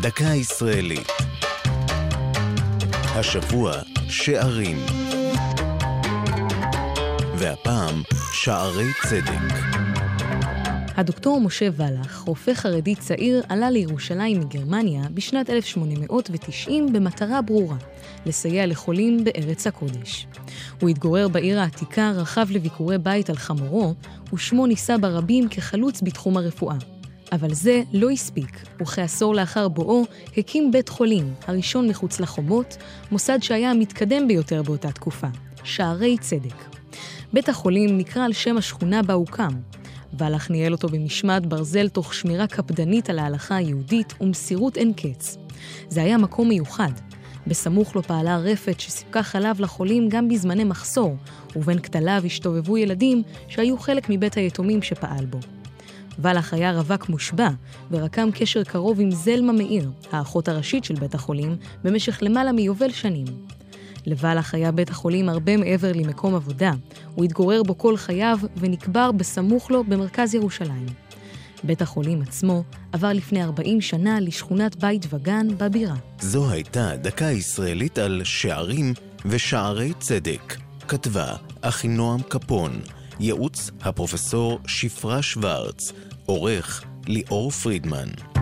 דקה ישראלית. השבוע שערים. והפעם שערי צדק. הדוקטור משה ולח, רופא חרדי צעיר, עלה לירושלים מגרמניה בשנת 1890 במטרה ברורה, לסייע לחולים בארץ הקודש. הוא התגורר בעיר העתיקה, רכב לביקורי בית על חמורו, ושמו נישא ברבים כחלוץ בתחום הרפואה. אבל זה לא הספיק, וכעשור לאחר בואו הקים בית חולים, הראשון מחוץ לחומות, מוסד שהיה המתקדם ביותר באותה תקופה, שערי צדק. בית החולים נקרא על שם השכונה בה הוקם. ולח ניהל אותו במשמעת ברזל תוך שמירה קפדנית על ההלכה היהודית ומסירות אין קץ. זה היה מקום מיוחד. בסמוך לו פעלה רפת שסיפקה חלב לחולים גם בזמני מחסור, ובין כתליו השתובבו ילדים שהיו חלק מבית היתומים שפעל בו. ולח היה רווק מושבע, ורקם קשר קרוב עם זלמה מאיר, האחות הראשית של בית החולים, במשך למעלה מיובל שנים. לבלח היה בית החולים הרבה מעבר למקום עבודה. הוא התגורר בו כל חייו ונקבר בסמוך לו במרכז ירושלים. בית החולים עצמו עבר לפני 40 שנה לשכונת בית וגן בבירה. זו הייתה דקה ישראלית על שערים ושערי צדק. כתבה אחינועם קפון, ייעוץ הפרופסור שפרה שוורץ, עורך ליאור פרידמן.